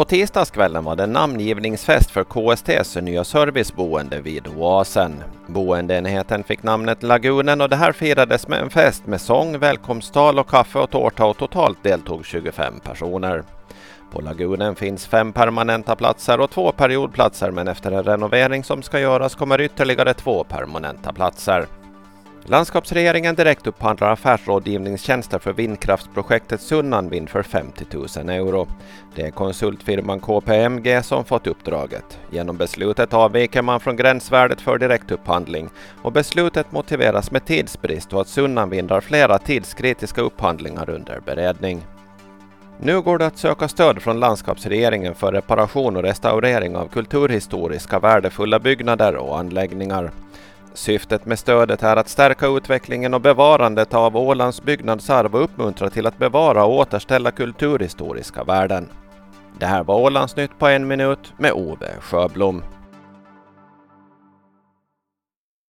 På tisdagskvällen var det namngivningsfest för KSTs nya serviceboende vid Oasen. Boendeenheten fick namnet Lagunen och det här firades med en fest med sång, välkomsttal och kaffe och tårta och totalt deltog 25 personer. På Lagunen finns fem permanenta platser och två periodplatser men efter en renovering som ska göras kommer ytterligare två permanenta platser. Landskapsregeringen direktupphandlar affärsrådgivningstjänster för vindkraftsprojektet Sunnanvind för 50 000 euro. Det är konsultfirman KPMG som fått uppdraget. Genom beslutet avviker man från gränsvärdet för direktupphandling och beslutet motiveras med tidsbrist och att Sunnanvind har flera tidskritiska upphandlingar under beredning. Nu går det att söka stöd från landskapsregeringen för reparation och restaurering av kulturhistoriska värdefulla byggnader och anläggningar. Syftet med stödet är att stärka utvecklingen och bevarandet av Ålands byggnadsarv och uppmuntra till att bevara och återställa kulturhistoriska värden. Det här var Ålandsnytt på en minut med Ove Sjöblom.